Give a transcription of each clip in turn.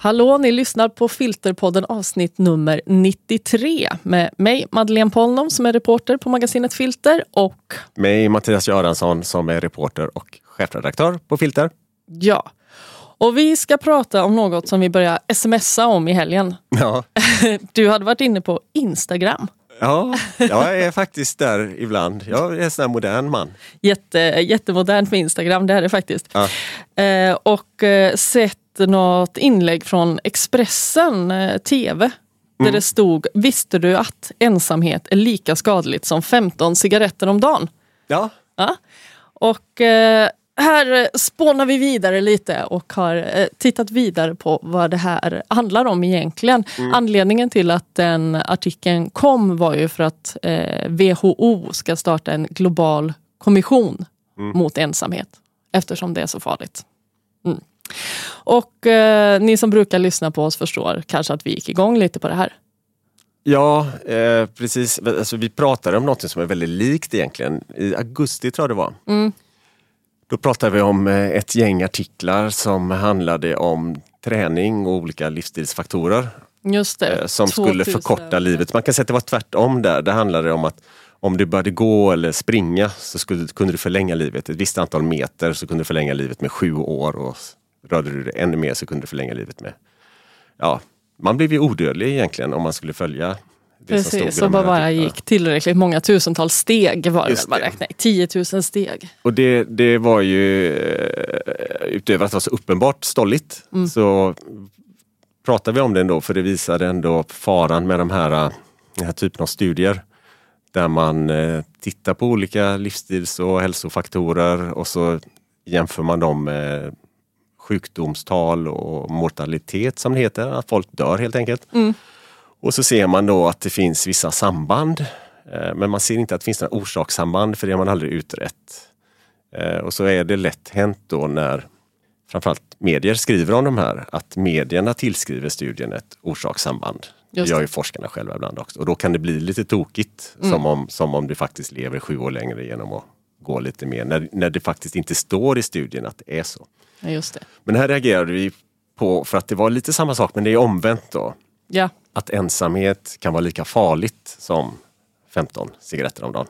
Hallå, ni lyssnar på Filterpodden avsnitt nummer 93 med mig Madeleine Polnom som är reporter på magasinet Filter och mig Mattias Göransson som är reporter och chefredaktör på Filter. Ja, och vi ska prata om något som vi började smsa om i helgen. Ja. Du hade varit inne på Instagram. Ja, jag är faktiskt där ibland. Jag är en sån här modern man. Jätte, jättemodernt med Instagram, det är det faktiskt. Ja. Eh, och eh, något inlägg från Expressen eh, TV. Där Mm. det stod, visste du att ensamhet är lika skadligt som 15 cigaretter om dagen? Ja, Ja. Och eh, här spånar vi vidare lite och har eh, tittat vidare på vad det här handlar om egentligen. Anledningen till att den artikeln kom var ju för att eh, WHO ska starta en global kommission mot ensamhet eftersom det är så farligt. Och eh, ni som brukar lyssna på oss förstår kanske att vi gick igång lite på det här. ja eh, precis. Alltså, vi pratade om något som är väldigt likt egentligen. I augusti tror jag det var. Mm. Då pratade vi om eh, ett gäng artiklar som handlade om träning och olika livsstilsfaktorer Just det. eh, som skulle 2000. förkorta livet. Man kan säga att det var tvärtom där. Det handlade om att om du började gå eller springa så skulle, kunde du förlänga livet. Ett visst antal meter så kunde du förlänga livet med sju år och rörde du dig ännu mer så kunde du förlänga livet med... Ja, man blev ju odödlig egentligen om man skulle följa det som stod i Precis, de och bara, bara gick tillräckligt många tusentals steg var det väl man det. räknade. 10 000 steg. Och det, det var ju, eh, utöver att det var så uppenbart stolligt, Mm. så pratade vi om det ändå för det visade ändå faran med de här, den här typen av studier. Där man eh, tittar på olika livsstils och hälsofaktorer och så jämför man dem med sjukdomstal och mortalitet som det heter, att folk dör helt enkelt. Mm. Och så ser man då att det finns vissa samband. eh, Men man ser inte att det finns några orsakssamband för det har man aldrig utrett. Eh, Och så är det lätt hänt då när framförallt medier skriver om de här att medierna tillskriver studien ett orsakssamband. Det Just gör det. ju forskarna själva ibland också. Och då kan det bli lite tokigt som, om, som om du faktiskt lever sju år längre genom att gå lite mer. När, när det faktiskt inte står i studien att det är så. Ja, just det. Men här reagerade vi på för att det var lite samma sak men det är omvänt då. Ja, Att ensamhet kan vara lika farligt som 15 cigaretter om dagen.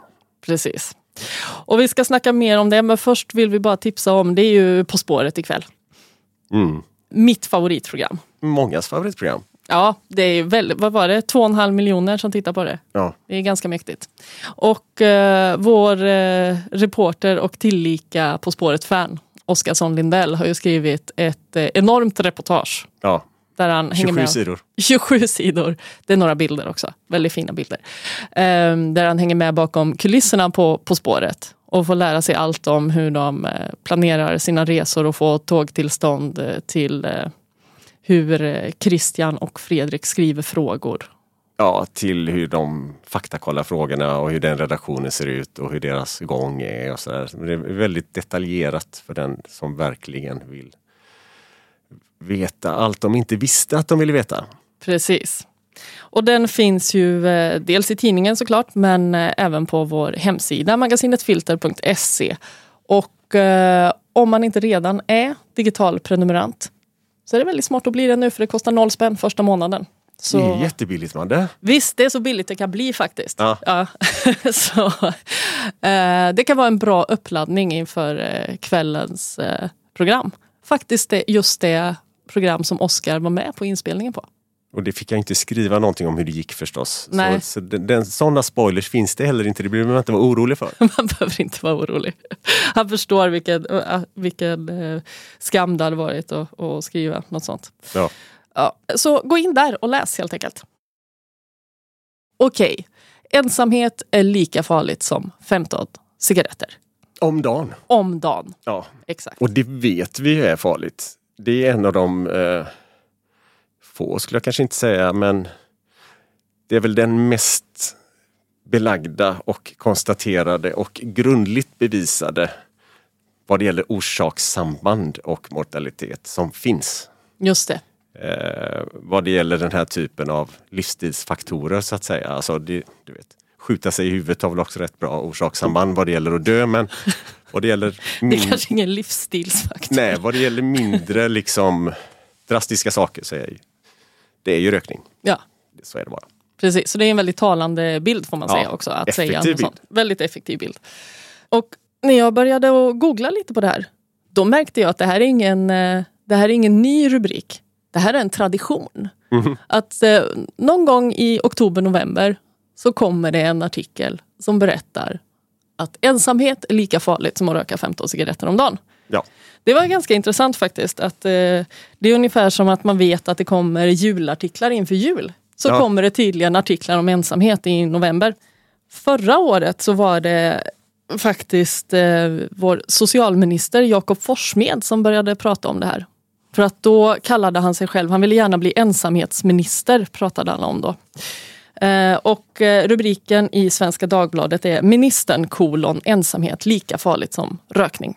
precis. Och vi ska snacka mer om det, men först vill vi bara tipsa om, det är ju På spåret ikväll. Mm. Mitt favoritprogram. Mångas favoritprogram. Ja, det är väldigt, vad var det, två och en halv miljoner som tittar på det. Ja. Det är ganska mäktigt. Och eh, vår eh, reporter och tillika På spåret-fan, Oskarsson Lindell, har ju skrivit ett eh, enormt reportage. ja. Där han hänger 27 med. sidor. 27 sidor. Det är några bilder också. Väldigt fina bilder. Ehm, där han hänger med bakom kulisserna på På spåret. Och får lära sig allt om hur de eh, planerar sina resor och får tågtillstånd eh, till hur Christian och Fredrik skriver frågor. Ja, till hur de faktakollar frågorna och hur den redaktionen ser ut och hur deras gång är och sådär. Det är väldigt detaljerat för den som verkligen vill veta allt de inte visste att de ville veta. Precis. Och den finns ju eh, dels i tidningen såklart men eh, även på vår hemsida magasinetfilter.se. Och eh, om man inte redan är digital prenumerant så är det väldigt smart att bli det nu för det kostar noll spänn första månaden. Så, Det är jättebilligt Madde. Visst, det är så billigt det kan bli faktiskt. Ja. så, eh, det kan vara en bra uppladdning inför eh, kvällens eh, program. Faktiskt det, just det program som Oscar var med på inspelningen på. Och det fick jag inte skriva någonting om hur det gick förstås. Nej. Så, så den, den, sådana spoilers finns det heller inte, det behöver man inte vara orolig för. Man behöver inte vara orolig. Han förstår vilken, äh, vilken eh, skam det hade varit att, att skriva något sånt. Ja. Ja, så gå in där och läs helt enkelt. Okej, ensamhet är lika farligt som 15 cigaretter. Om dagen. Om dagen. Ja. Exakt. Och det vet vi ju är farligt. Det är en av de eh, få, skulle jag kanske inte säga, men det är väl den mest belagda och konstaterade och grundligt bevisade vad det gäller orsakssamband och mortalitet som finns. Just det. Eh, vad det gäller den här typen av livsstilsfaktorer så att säga. Alltså det, du vet, skjuta sig i huvudet har väl också rätt bra orsakssamband vad det gäller att dö men vad det gäller Det är min- kanske ingen livsstilsfaktor. Nej, vad det gäller mindre liksom drastiska saker så är det är ju rökning. Ja, Så är det bara. precis. Så det är en väldigt talande bild får man Ja, säga också. Att säga något sånt. Väldigt effektiv bild. Och när jag började att googla lite på det här, då märkte jag att det här är ingen, eh, det här är ingen ny rubrik. Det här är en tradition. Att eh, någon gång i oktober-november så kommer det en artikel som berättar att ensamhet är lika farligt som att röka 15 cigaretter om dagen. Ja. Det var ganska intressant faktiskt. Att, eh, det är ungefär som att man vet att det kommer julartiklar inför jul. Så Ja. kommer det tydligen artiklar om ensamhet i november. Förra året så var det faktiskt eh, vår socialminister Jakob Forssmed som började prata om det här. För att då kallade han sig själv, han ville gärna bli ensamhetsminister, pratade alla om då. Eh, och eh, rubriken i Svenska Dagbladet är Ministern kolon ensamhet lika farligt som rökning.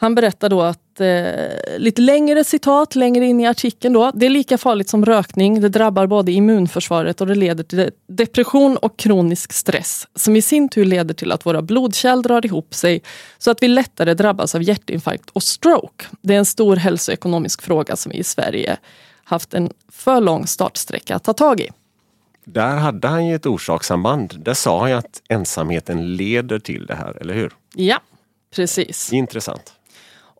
Han berättar då att, eh, lite längre citat längre in i artikeln då, det är lika farligt som rökning, det drabbar både immunförsvaret och det leder till depression och kronisk stress som i sin tur leder till att våra blodkärl drar ihop sig så att vi lättare drabbas av hjärtinfarkt och stroke. Det är en stor hälsoekonomisk fråga som vi i Sverige haft en för lång startsträcka att ta tag i. Där hade han ju ett orsakssamband. Där sa han ju att ensamheten leder till det här, eller hur? Ja, precis. Intressant.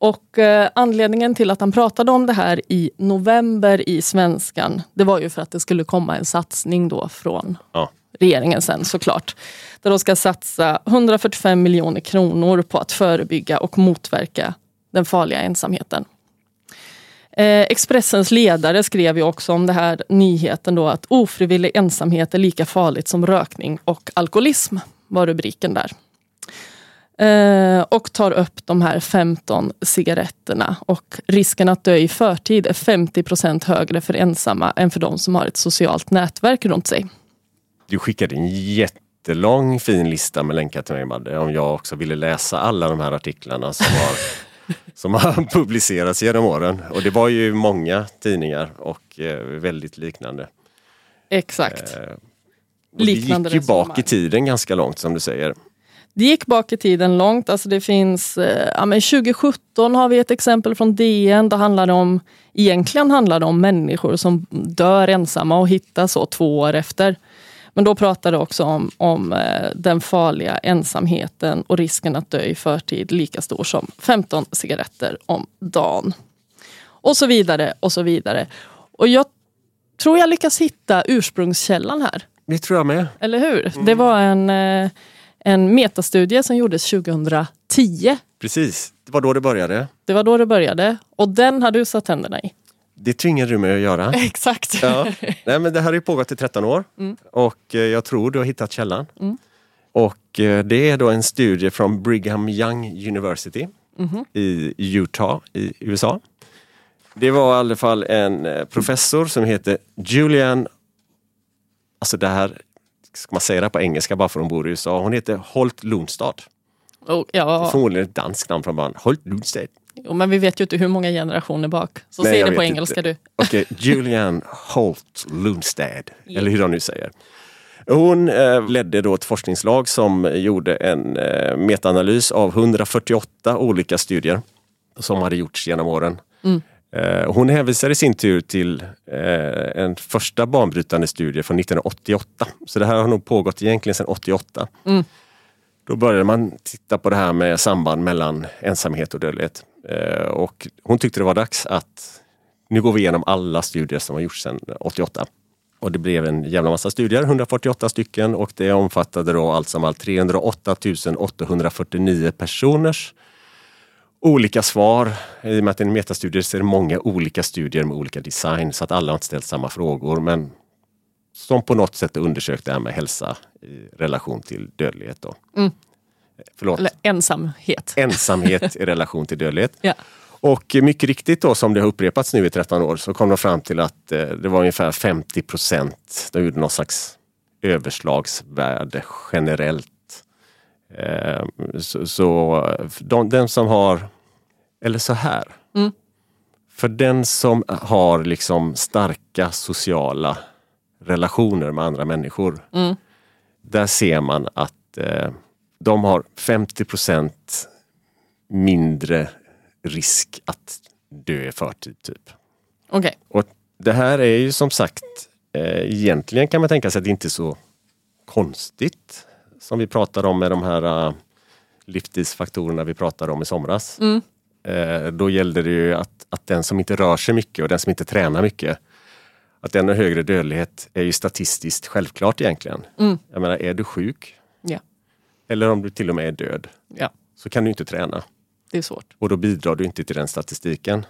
Och eh, anledningen till att han pratade om det här i november i Svenskan, det var ju för att det skulle komma en satsning då från Ja. regeringen sen såklart. Där de ska satsa 145 miljoner kronor på att förebygga och motverka den farliga ensamheten. Eh, Expressens ledare skrev ju också om det här nyheten då att ofrivillig ensamhet är lika farligt som rökning och alkoholism var rubriken där. Eh, och tar upp de här 15 cigaretterna och risken att dö i förtid är 50 procent högre för ensamma än för de som har ett socialt nätverk runt sig. Du skickade en jättelång fin lista med länkar till mig Madde, om jag också ville läsa alla de här artiklarna som har, som har publicerats genom åren. Och det var ju många tidningar och eh, väldigt liknande. Exakt. Eh, och Liknande det gick ju bak i tiden ganska långt som du säger. Det gick bak i tiden långt. Alltså det finns, eh, ja, men 2017 har vi ett exempel från DN. Det handlar om, egentligen handlar det om människor som dör ensamma och hittas så två år efter. Men då pratar det också om, om eh, den farliga ensamheten och risken att dö i förtid lika stor som 15 cigaretter om dagen. Och så vidare och så vidare. Och jag tror jag lyckas hitta ursprungskällan här. Det tror jag med. Eller hur? Det var en, eh, en metastudie som gjordes 2010. Precis, det var då det började. Det var då det började. Och den har du satt tänderna i. Det tvingade du mig att göra. Exakt. Ja. Nej, men det här har ju pågått i 13 år och eh, jag tror du har hittat källan. Och eh, det är då en studie från Brigham Young University i Utah i USA. Det var i alla fall en eh, professor som heter Julian, alltså det här, ska man säga det på engelska bara för hon bor i USA, hon heter Holt Lundstad. Oh, ja, Förmodligen ett danskt namn från början. Holt Lundstad. jo, men vi vet ju inte hur många generationer bak. Så Nej, säg det på engelska inte. du. Okej, Julian Holt Lundstad, eller hur de nu säger. Hon eh, ledde då ett forskningslag som gjorde en eh, metaanalys av 148 olika studier som hade gjorts genom åren. Eh, hon hänvisar i sin tur till eh, en första banbrytande studie från 1988. Så det här har nog pågått egentligen sedan 88. Då började man titta på det här med samband mellan ensamhet och dödlighet. Eh, och hon tyckte det var dags att nu går vi igenom alla studier som har gjorts sedan 88. Och det blev en jävla massa studier, 148 stycken och det omfattade då allt som allt 308 849 personers olika svar. I och med att det är en metastudie så är det många olika studier med olika design så att alla har inte ställt samma frågor men som på något sätt undersökt det här med hälsa i relation till dödlighet. Då. Förlåt, Eller ensamhet. ensamhet i relation till dödlighet. Ja. Och mycket riktigt då som det har upprepats nu i 13 år så kom de fram till att eh, det var ungefär 50 procent. De gjorde någon slags överslagsvärde generellt. Eh, så så de, den som har, eller så här. För den som har liksom starka sociala relationer med andra människor. Där ser man att eh, de har 50 procent mindre risk att dö i förtid. Typ. Okej. Och det här är ju som sagt, eh, egentligen kan man tänka sig att det inte är så konstigt som vi pratade om med de här uh, livsstilsfaktorerna vi pratade om i somras. Mm. Eh, då gällde det ju att, att den som inte rör sig mycket och den som inte tränar mycket, att den har högre dödlighet är ju statistiskt självklart egentligen. Mm. Jag menar, är du sjuk Ja. eller om du till och med är död ja, så kan du inte träna det är svårt. och då bidrar du inte till den statistiken.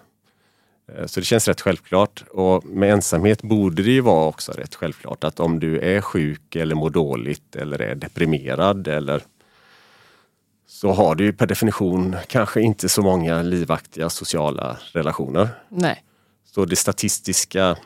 Eh, Så det känns rätt självklart och med ensamhet borde det ju vara också rätt självklart att om du är sjuk eller mår dåligt eller är deprimerad eller så har du ju per definition kanske inte så många livaktiga sociala relationer. Nej. Så det statistiska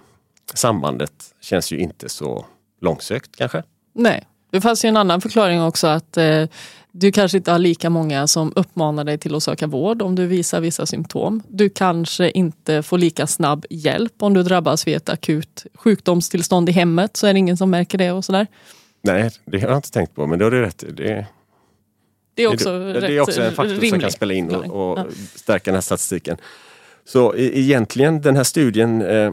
sambandet känns ju inte så långsökt kanske. Nej. Det fanns ju en annan förklaring också att eh, du kanske inte har lika många som uppmanar dig till att söka vård om du visar vissa symptom. Du kanske inte får lika snabb hjälp om du drabbas vid ett akut sjukdomstillstånd i hemmet så är det ingen som märker det och sådär. Nej, det har jag inte tänkt på men det har du rätt det, Det är också, det, det är också en faktor som kan spela in och, och Ja. stärka den här statistiken. Så egentligen, den här studien eh,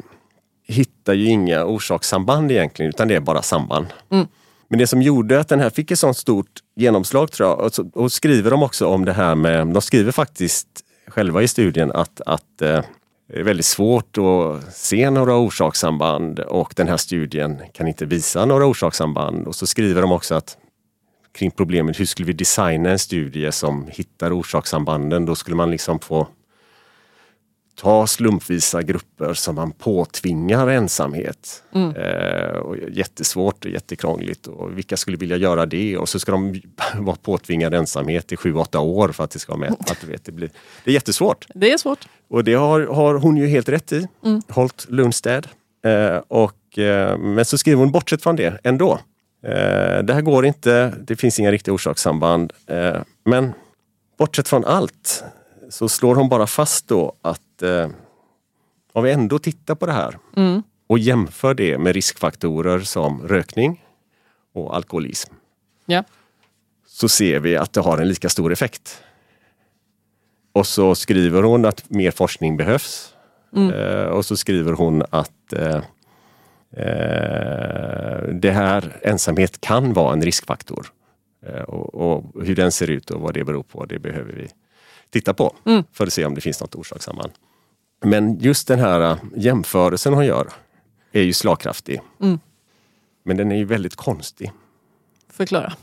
hittar ju inga orsakssamband egentligen, utan det är bara samband. Mm. Men det som gjorde att den här fick ett sånt stort genomslag tror jag, och, så, och skriver de också om det här med, de skriver faktiskt själva i studien att, att eh, det är väldigt svårt att se några orsakssamband och den här studien kan inte visa några orsakssamband. Och så skriver de också att kring problemet hur skulle vi designa en studie som hittar orsakssambanden? Då skulle man liksom få ta slumpvisa grupper som man påtvingar ensamhet. Eh, och jättesvårt och jättekrångligt och vilka skulle vilja göra det? Och så ska de vara påtvingade ensamhet i sju, åtta år för att det ska vara med. Att, du vet, det, blir, det är jättesvårt. Det är svårt. Och det har, har hon ju helt rätt i, Mm. Holt Lundstedt. Eh, och, eh, men så skriver hon bortsett från det ändå. Eh, det här går inte, det finns inga riktiga orsakssamband. Eh, men bortsett från allt så slår hon bara fast då att eh, om vi ändå tittar på det här Mm. och jämför det med riskfaktorer som rökning och alkoholism Ja. så ser vi att det har en lika stor effekt. Och så skriver hon att mer forskning behövs. Eh, och så skriver hon att eh, eh, det här ensamhet kan vara en riskfaktor. Eh, och, och hur den ser ut och vad det beror på, det behöver vi titta på Mm. för att se om det finns något orsakssamband. Men just den här eh, jämförelsen hon gör är ju slagkraftig. Mm. Men den är ju väldigt konstig. Förklara.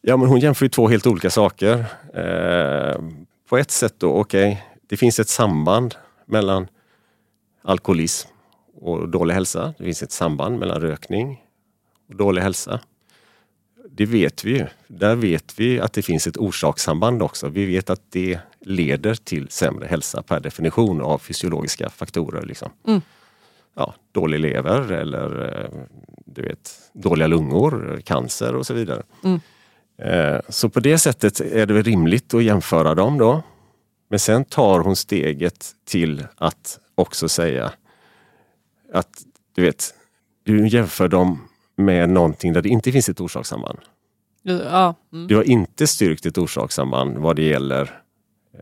Ja, men hon jämför ju två helt olika saker. Eh, på ett sätt då, okej, det finns ett samband mellan alkoholism och dålig hälsa. Det finns ett samband mellan rökning och dålig hälsa. Det vet vi ju. Där vet vi att det finns ett orsakssamband också. Vi vet att det leder till sämre hälsa per definition av fysiologiska faktorer. Liksom. Mm. Ja, dålig lever eller eh, du vet, dåliga lungor, cancer och så vidare. Mm. Eh, Så på det sättet är det rimligt att jämföra dem då. Men sen tar hon steget till att också säga att du vet, du jämför dem med någonting där det inte finns ett orsakssamband. Ja. Mm. Du har inte styrkt ett orsakssamband vad det gäller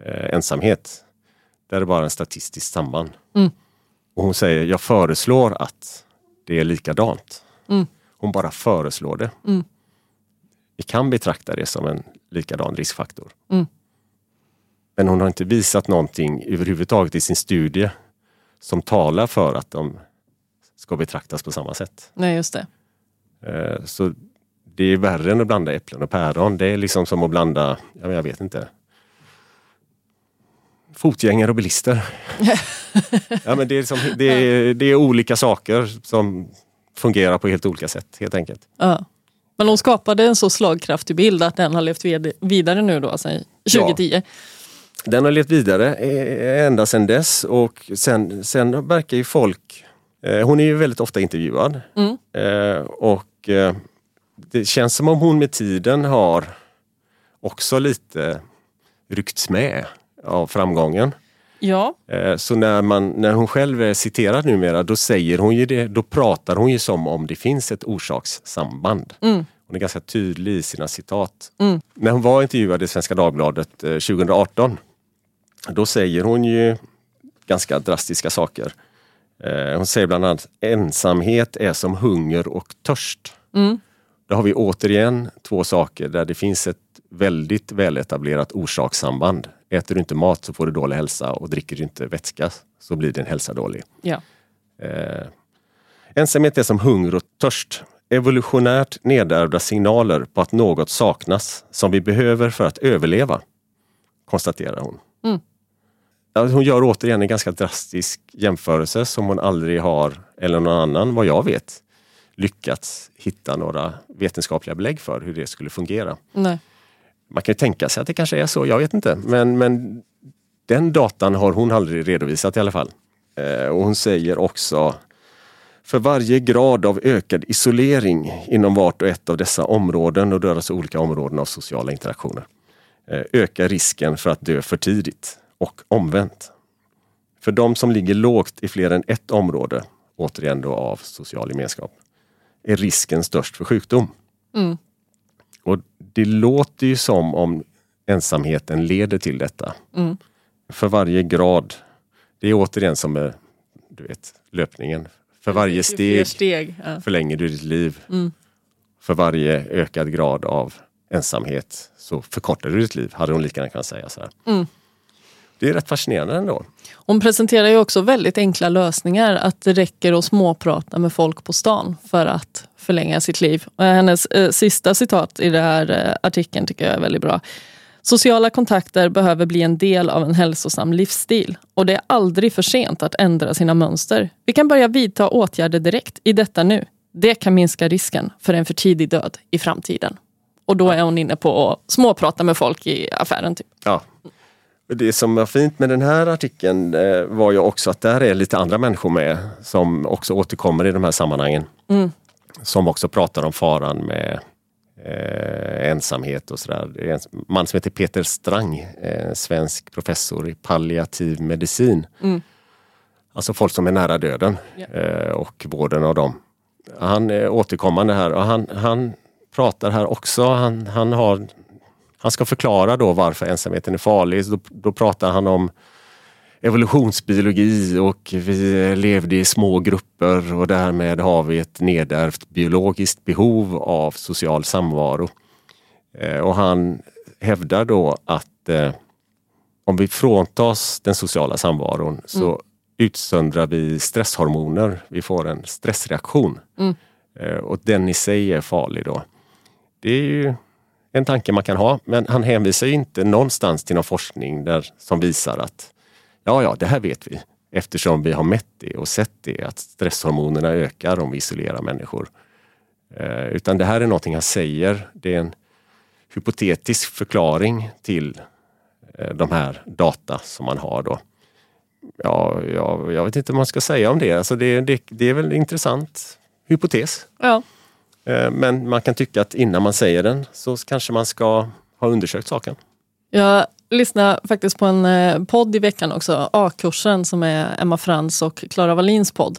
eh, ensamhet. Där är det bara en statistiskt samband. Mm. Och hon säger, jag föreslår att det är likadant. Mm. Hon bara föreslår det. Mm. Vi kan betrakta det som en likadan riskfaktor. Mm. Men hon har inte visat någonting överhuvudtaget i sin studie som talar för att de ska betraktas på samma sätt. Nej, just det. Eh, Så det är värre än att blanda äpplen och päron. Det är liksom som att blanda, ja, jag vet inte. Fotgängare och bilister. ja, men det, är liksom, det, är, det är olika saker som fungerar på helt olika sätt helt enkelt. Ja. Men hon skapade en så slagkraftig bild att den har levt vid- vidare nu då, sedan 2010. Den har levt vidare eh, ända sedan dess och sen, sen verkar ju folk... Eh, hon är ju väldigt ofta intervjuad Mm. eh, och eh, det känns som om hon med tiden har också lite ryckts med av framgången. Ja. Eh, Så när, man, när hon själv är citerad numera, då säger hon ju det, då pratar hon ju som om det finns ett orsakssamband. Mm. Hon är ganska tydlig i sina citat. Mm. När hon var intervjuad i Svenska Dagbladet eh, 2018, då säger hon ju ganska drastiska saker. Eh, hon säger bland annat ensamhet är som hunger och törst. Mm. Då har vi återigen två saker där det finns ett väldigt väletablerat orsakssamband. Äter du inte mat så får du dålig hälsa och dricker du inte vätska så blir din hälsa dålig. Ja. Eh, ensamhet är som hunger och törst. Evolutionärt nedärvda signaler på att något saknas som vi behöver för att överleva, konstaterar hon. Mm. Hon gör återigen en ganska drastisk jämförelse som hon aldrig har, eller någon annan vad jag vet, lyckats hitta några vetenskapliga belägg för hur det skulle fungera. Nej. Man kan ju tänka sig att det kanske är så, jag vet inte. Men, men den datan har hon aldrig redovisat i alla fall. Eh, och hon säger också för varje grad av ökad isolering inom vart och ett av dessa områden, och det är alltså olika områden av sociala interaktioner, eh, ökar risken för att dö för tidigt och omvänt. För de som ligger lågt i fler än ett område, återigen då av social gemenskap, är risken störst för sjukdom. Mm. Och det låter ju som om ensamheten leder till detta. Mm. För varje grad, det är återigen som med du vet, löpningen. För varje steg steg. Ja. förlänger du ditt liv. Mm. För varje ökad grad av ensamhet så förkortar du ditt liv, hade hon lika gärna kunnat säga. Så här. Mm. Det är rätt fascinerande ändå. Hon presenterar ju också väldigt enkla lösningar. Att det räcker att småprata med folk på stan för att förlänga sitt liv. Och hennes eh, sista citat i den här eh, artikeln tycker jag är väldigt bra. Sociala kontakter behöver bli en del av en hälsosam livsstil och det är aldrig för sent att ändra sina mönster. Vi kan börja vidta åtgärder direkt i detta nu. Det kan minska risken för en för tidig död i framtiden. Och då är hon inne på att småprata med folk i affären. Typ. Ja. Det som var fint med den här artikeln eh, var ju också att där är lite andra människor med som också återkommer i de här sammanhangen. Mm. Som också pratar om faran med eh, ensamhet och sådär. Det är en man som heter Peter Strang, eh, svensk professor i palliativ medicin. Mm. Alltså folk som är nära döden eh, och vården av dem. Han är återkommande här och han, han pratar här också. Han, han, har, han ska förklara då varför ensamheten är farlig. Då, då pratar han om evolutionsbiologi och vi levde i små grupper och därmed har vi ett nedärvt biologiskt behov av social samvaro. Eh, Och han hävdar då att eh, om vi fråntas den sociala samvaron så utsöndrar vi stresshormoner. Vi får en stressreaktion. Mm. Eh, Och den i sig är farlig då. Det är ju en tanke man kan ha men han hänvisar ju inte någonstans till någon forskning där, som visar att ja, ja, det här vet vi eftersom vi har mätt det och sett det att stresshormonerna ökar om vi isolerar människor. Eh, utan det här är någonting han säger. Det är en hypotetisk förklaring till eh, de här data som man har då. Ja, ja, jag vet inte vad man ska säga om det. Alltså det, det, det är väl en intressant hypotes. Ja. Eh, Men man kan tycka att innan man säger den så kanske man ska ha undersökt saken. Jag lyssnade faktiskt på en eh, podd i veckan också, A-kursen som är Emma Frans och Klara Wallins podd.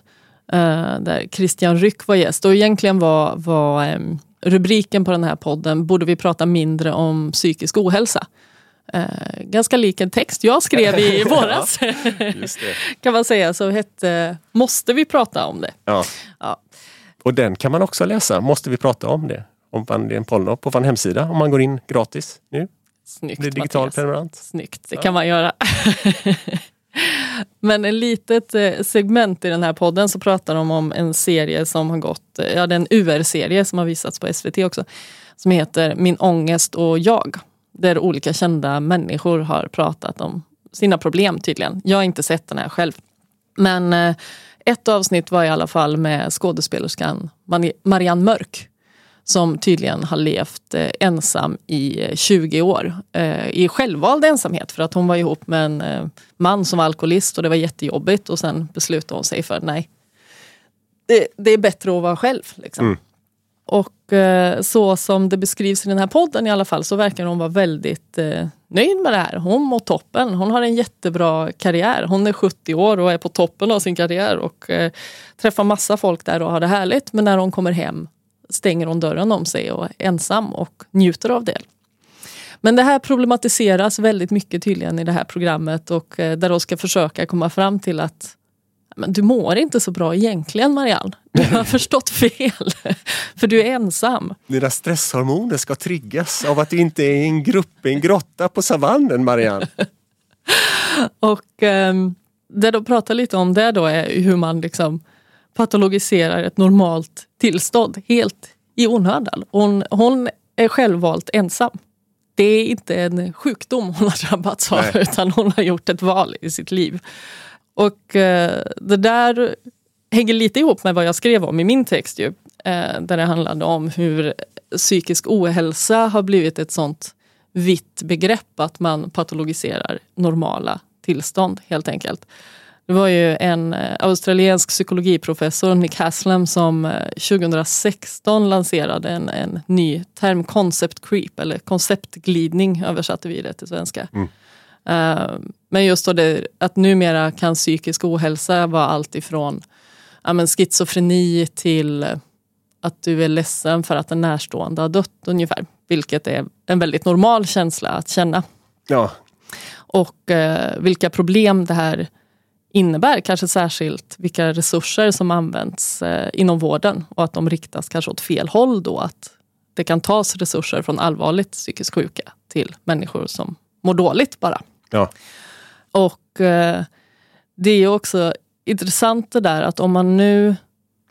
eh, Där Christian Ryck var gäst och egentligen var, var em, rubriken på den här podden Borde vi prata mindre om psykisk ohälsa? Ganska lik en text jag skrev i våras kan man säga, så hette Måste vi prata om det? Ja. Ja. Och den kan man också läsa. Måste vi prata om det? Om man, det är en polno på vår hemsida om man går in gratis nu. Snyggt Blir digital Mattias. prenumerant. Snyggt, det kan man göra. Men en litet eh, segment i den här podden så pratar de om en serie som har gått, eh, ja det är en UR-serie som har visats på SVT också. Som heter Min ångest och jag. Där olika kända människor har pratat om sina problem tydligen. Jag har inte sett den här själv. Men eh, ett avsnitt var i alla fall med skådespelerskan Marianne Mörk som tydligen har levt eh, ensam i eh, 20 år. Eh, I självvald ensamhet för att hon var ihop med en man som var alkoholist och det var jättejobbigt och sen beslutade hon sig för nej, det, det är bättre att vara själv. Liksom. Mm. Och eh, så som det beskrivs i den här podden i alla fall så verkar hon vara väldigt eh, nöjd med det här. Hon mår toppen. Hon har en jättebra karriär. Hon är 70 år och är på toppen av sin karriär och eh, träffar massa folk där och har det härligt. Men när hon kommer hem stänger hon dörren om sig och är ensam och njuter av det. Men det här problematiseras väldigt mycket tydligen i det här programmet och eh, där de ska försöka komma fram till att men du mår inte så bra egentligen Marianne. Du har förstått fel. För du är ensam. Dina stresshormoner ska triggas av att du inte är i en grupp i en grotta på savannen Marianne. Och eh, det de pratar lite om det då är hur man liksom patologiserar ett normalt tillstånd helt i onödan. Hon, hon är självvalt ensam. Det är inte en sjukdom hon har drabbats av Nej. utan hon har gjort ett val i sitt liv. Och eh, det där hänger lite ihop med vad jag skrev om i min text ju. Eh, där det handlade om hur psykisk ohälsa har blivit ett sånt vitt begrepp att man patologiserar normala tillstånd helt enkelt. Det var ju en eh, australiensk psykologiprofessor, Nick Haslam, som eh, 2016 lanserade en, en ny term, concept creep, eller konceptglidning översatte vi det till svenska. Eh, men just då det, att numera kan psykisk ohälsa vara allt ifrån ja, men schizofreni till eh, att du är ledsen för att en närstående har dött ungefär. Vilket är en väldigt normal känsla att känna. Ja, Och eh, vilka problem det här innebär, kanske särskilt vilka resurser som används eh, inom vården och att de riktas kanske åt fel håll då. Att det kan tas resurser från allvarligt psykiskt sjuka till människor som mår dåligt bara. ja. Och eh, det är också intressant det där att om man nu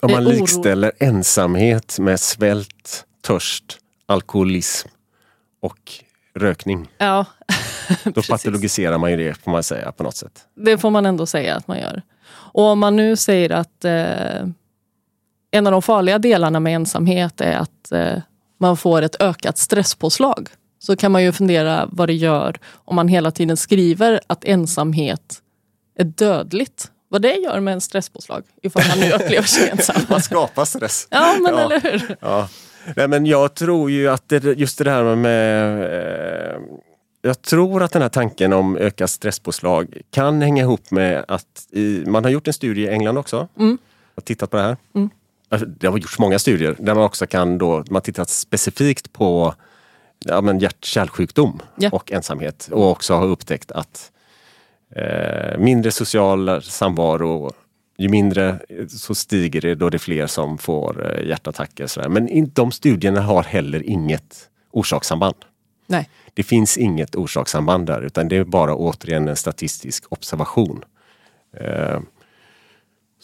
Om man likställer ensamhet med svält, törst, alkoholism och rökning. Ja, Då patologiserar man ju det får man säga på något sätt. Det får man ändå säga att man gör. Och om man nu säger att eh, en av de farliga delarna med ensamhet är att eh, man får ett ökat stresspåslag. Så kan man ju fundera vad det gör om man hela tiden skriver att ensamhet är dödligt. Vad det gör med en stresspåslag ifall man nu upplever sig ensam. Man skapar stress. Ja, men Ja. eller hur? Ja. Nej, men jag tror ju att det, just det där med... Eh, jag tror att den här tanken om ökat stresspåslag kan hänga ihop med att i, man har gjort en studie i England också. Mm. Och tittat på det här. Alltså, Det har gjorts många studier där man också kan då, man tittat specifikt på ja, men hjärt-kärlsjukdom Ja. och ensamhet och också har upptäckt att eh, mindre social samvaro, ju mindre så stiger det då det är fler som får eh, hjärtattacker. och sådär. Men de studierna har heller inget orsakssamband. Nej. Det finns inget orsakssamband där utan det är bara återigen en statistisk observation. Eh,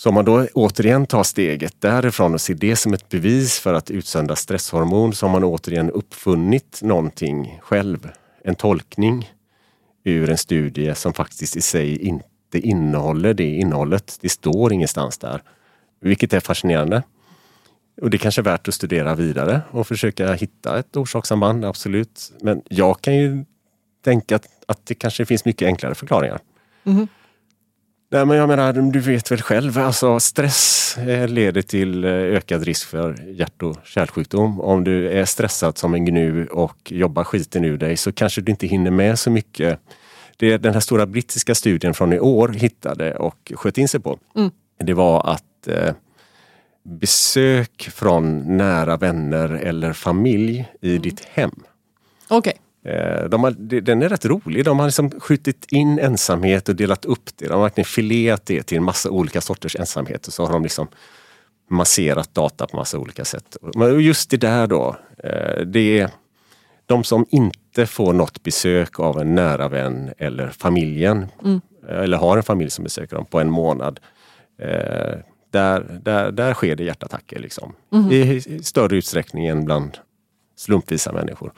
så om man då återigen tar steget därifrån och ser det som ett bevis för att utsöndra stresshormon så har man återigen uppfunnit någonting själv. En tolkning ur en studie som faktiskt i sig inte innehåller det innehållet. Det står ingenstans där. Vilket är fascinerande. Och det kanske är värt att studera vidare och försöka hitta ett orsakssamband, absolut. Men jag kan ju tänka att, att det kanske finns mycket enklare förklaringar. Mm-hmm. Nej, men jag menar, du vet väl själv, alltså stress eh, leder till eh, ökad risk för hjärt och kärlsjukdom. Om du är stressad som en gnu och jobbar skiten ur dig så kanske du inte hinner med så mycket. Det den här stora brittiska studien från i år hittade och sköt in sig på, det var att eh, besök från nära vänner eller familj i ditt hem Okej. Eh, De har, de- den är rätt rolig. De har liksom skjutit in ensamhet och delat upp det. De har verkligen fileat det till en massa olika sorters ensamhet och så har de liksom masserat data på massa olika sätt. Men just det där då, eh, det är de som inte får något besök av en nära vän eller familjen eh, eller har en familj som besöker dem på en månad. Där, där, där sker det hjärtattacker liksom. I, I större utsträckning än bland slumpvisa människor.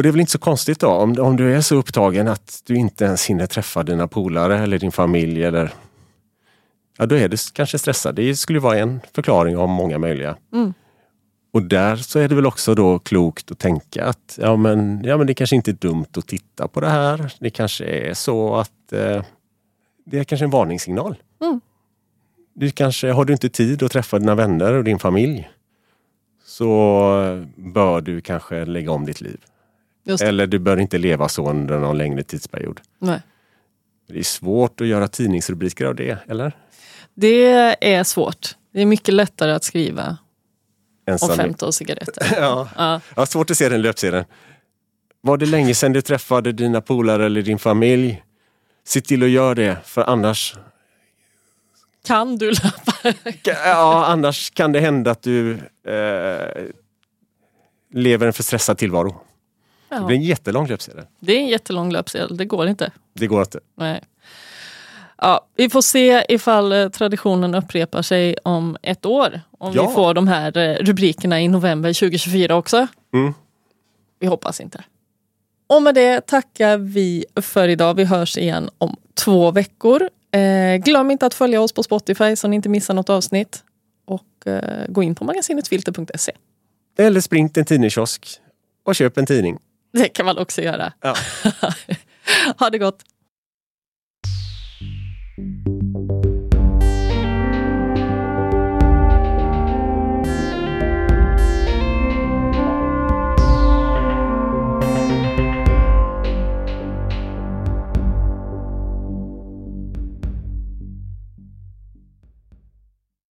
Och det är väl inte så konstigt då om, om du är så upptagen att du inte ens hinner träffa dina polare eller din familj eller Ja, då är du kanske stressad. Det skulle vara en förklaring av många möjliga. Och där så är det väl också då klokt att tänka att ja men, ja, men det kanske inte är dumt att titta på det här. Det kanske är så att eh, det är kanske en varningssignal. Du kanske, har du inte tid att träffa dina vänner och din familj så bör du kanske lägga om ditt liv. Eller du bör inte leva så under någon längre tidsperiod. Nej. Det är svårt att göra tidningsrubriker av det, eller? Det är svårt. Det är mycket lättare att skriva om Ensamhet. 15 cigaretter. Ja. Ja. Jag har svårt att se den löpsedeln. Var det länge sedan du träffade dina polare eller din familj? Se till att göra det, för annars kan du löpa. Ja, annars kan det hända att du eh, lever en för stressad tillvaro. Det blir en jättelång löpsedel. Det är en jättelång löpsedel, det går inte. Det går inte. Nej. Ja, vi får se ifall eh, traditionen upprepar sig om ett år. Om Ja. vi får de här eh, rubrikerna i november 2024 också. Mm. Vi hoppas inte. Och med det tackar vi för idag. Vi hörs igen om två veckor. Eh, glöm inte att följa oss på Spotify så ni inte missar något avsnitt. Och eh, gå in på magasinetfilter.se. Eller spring till en tidningskiosk och köp en tidning. Det kan man också göra. Ja. ha det gott!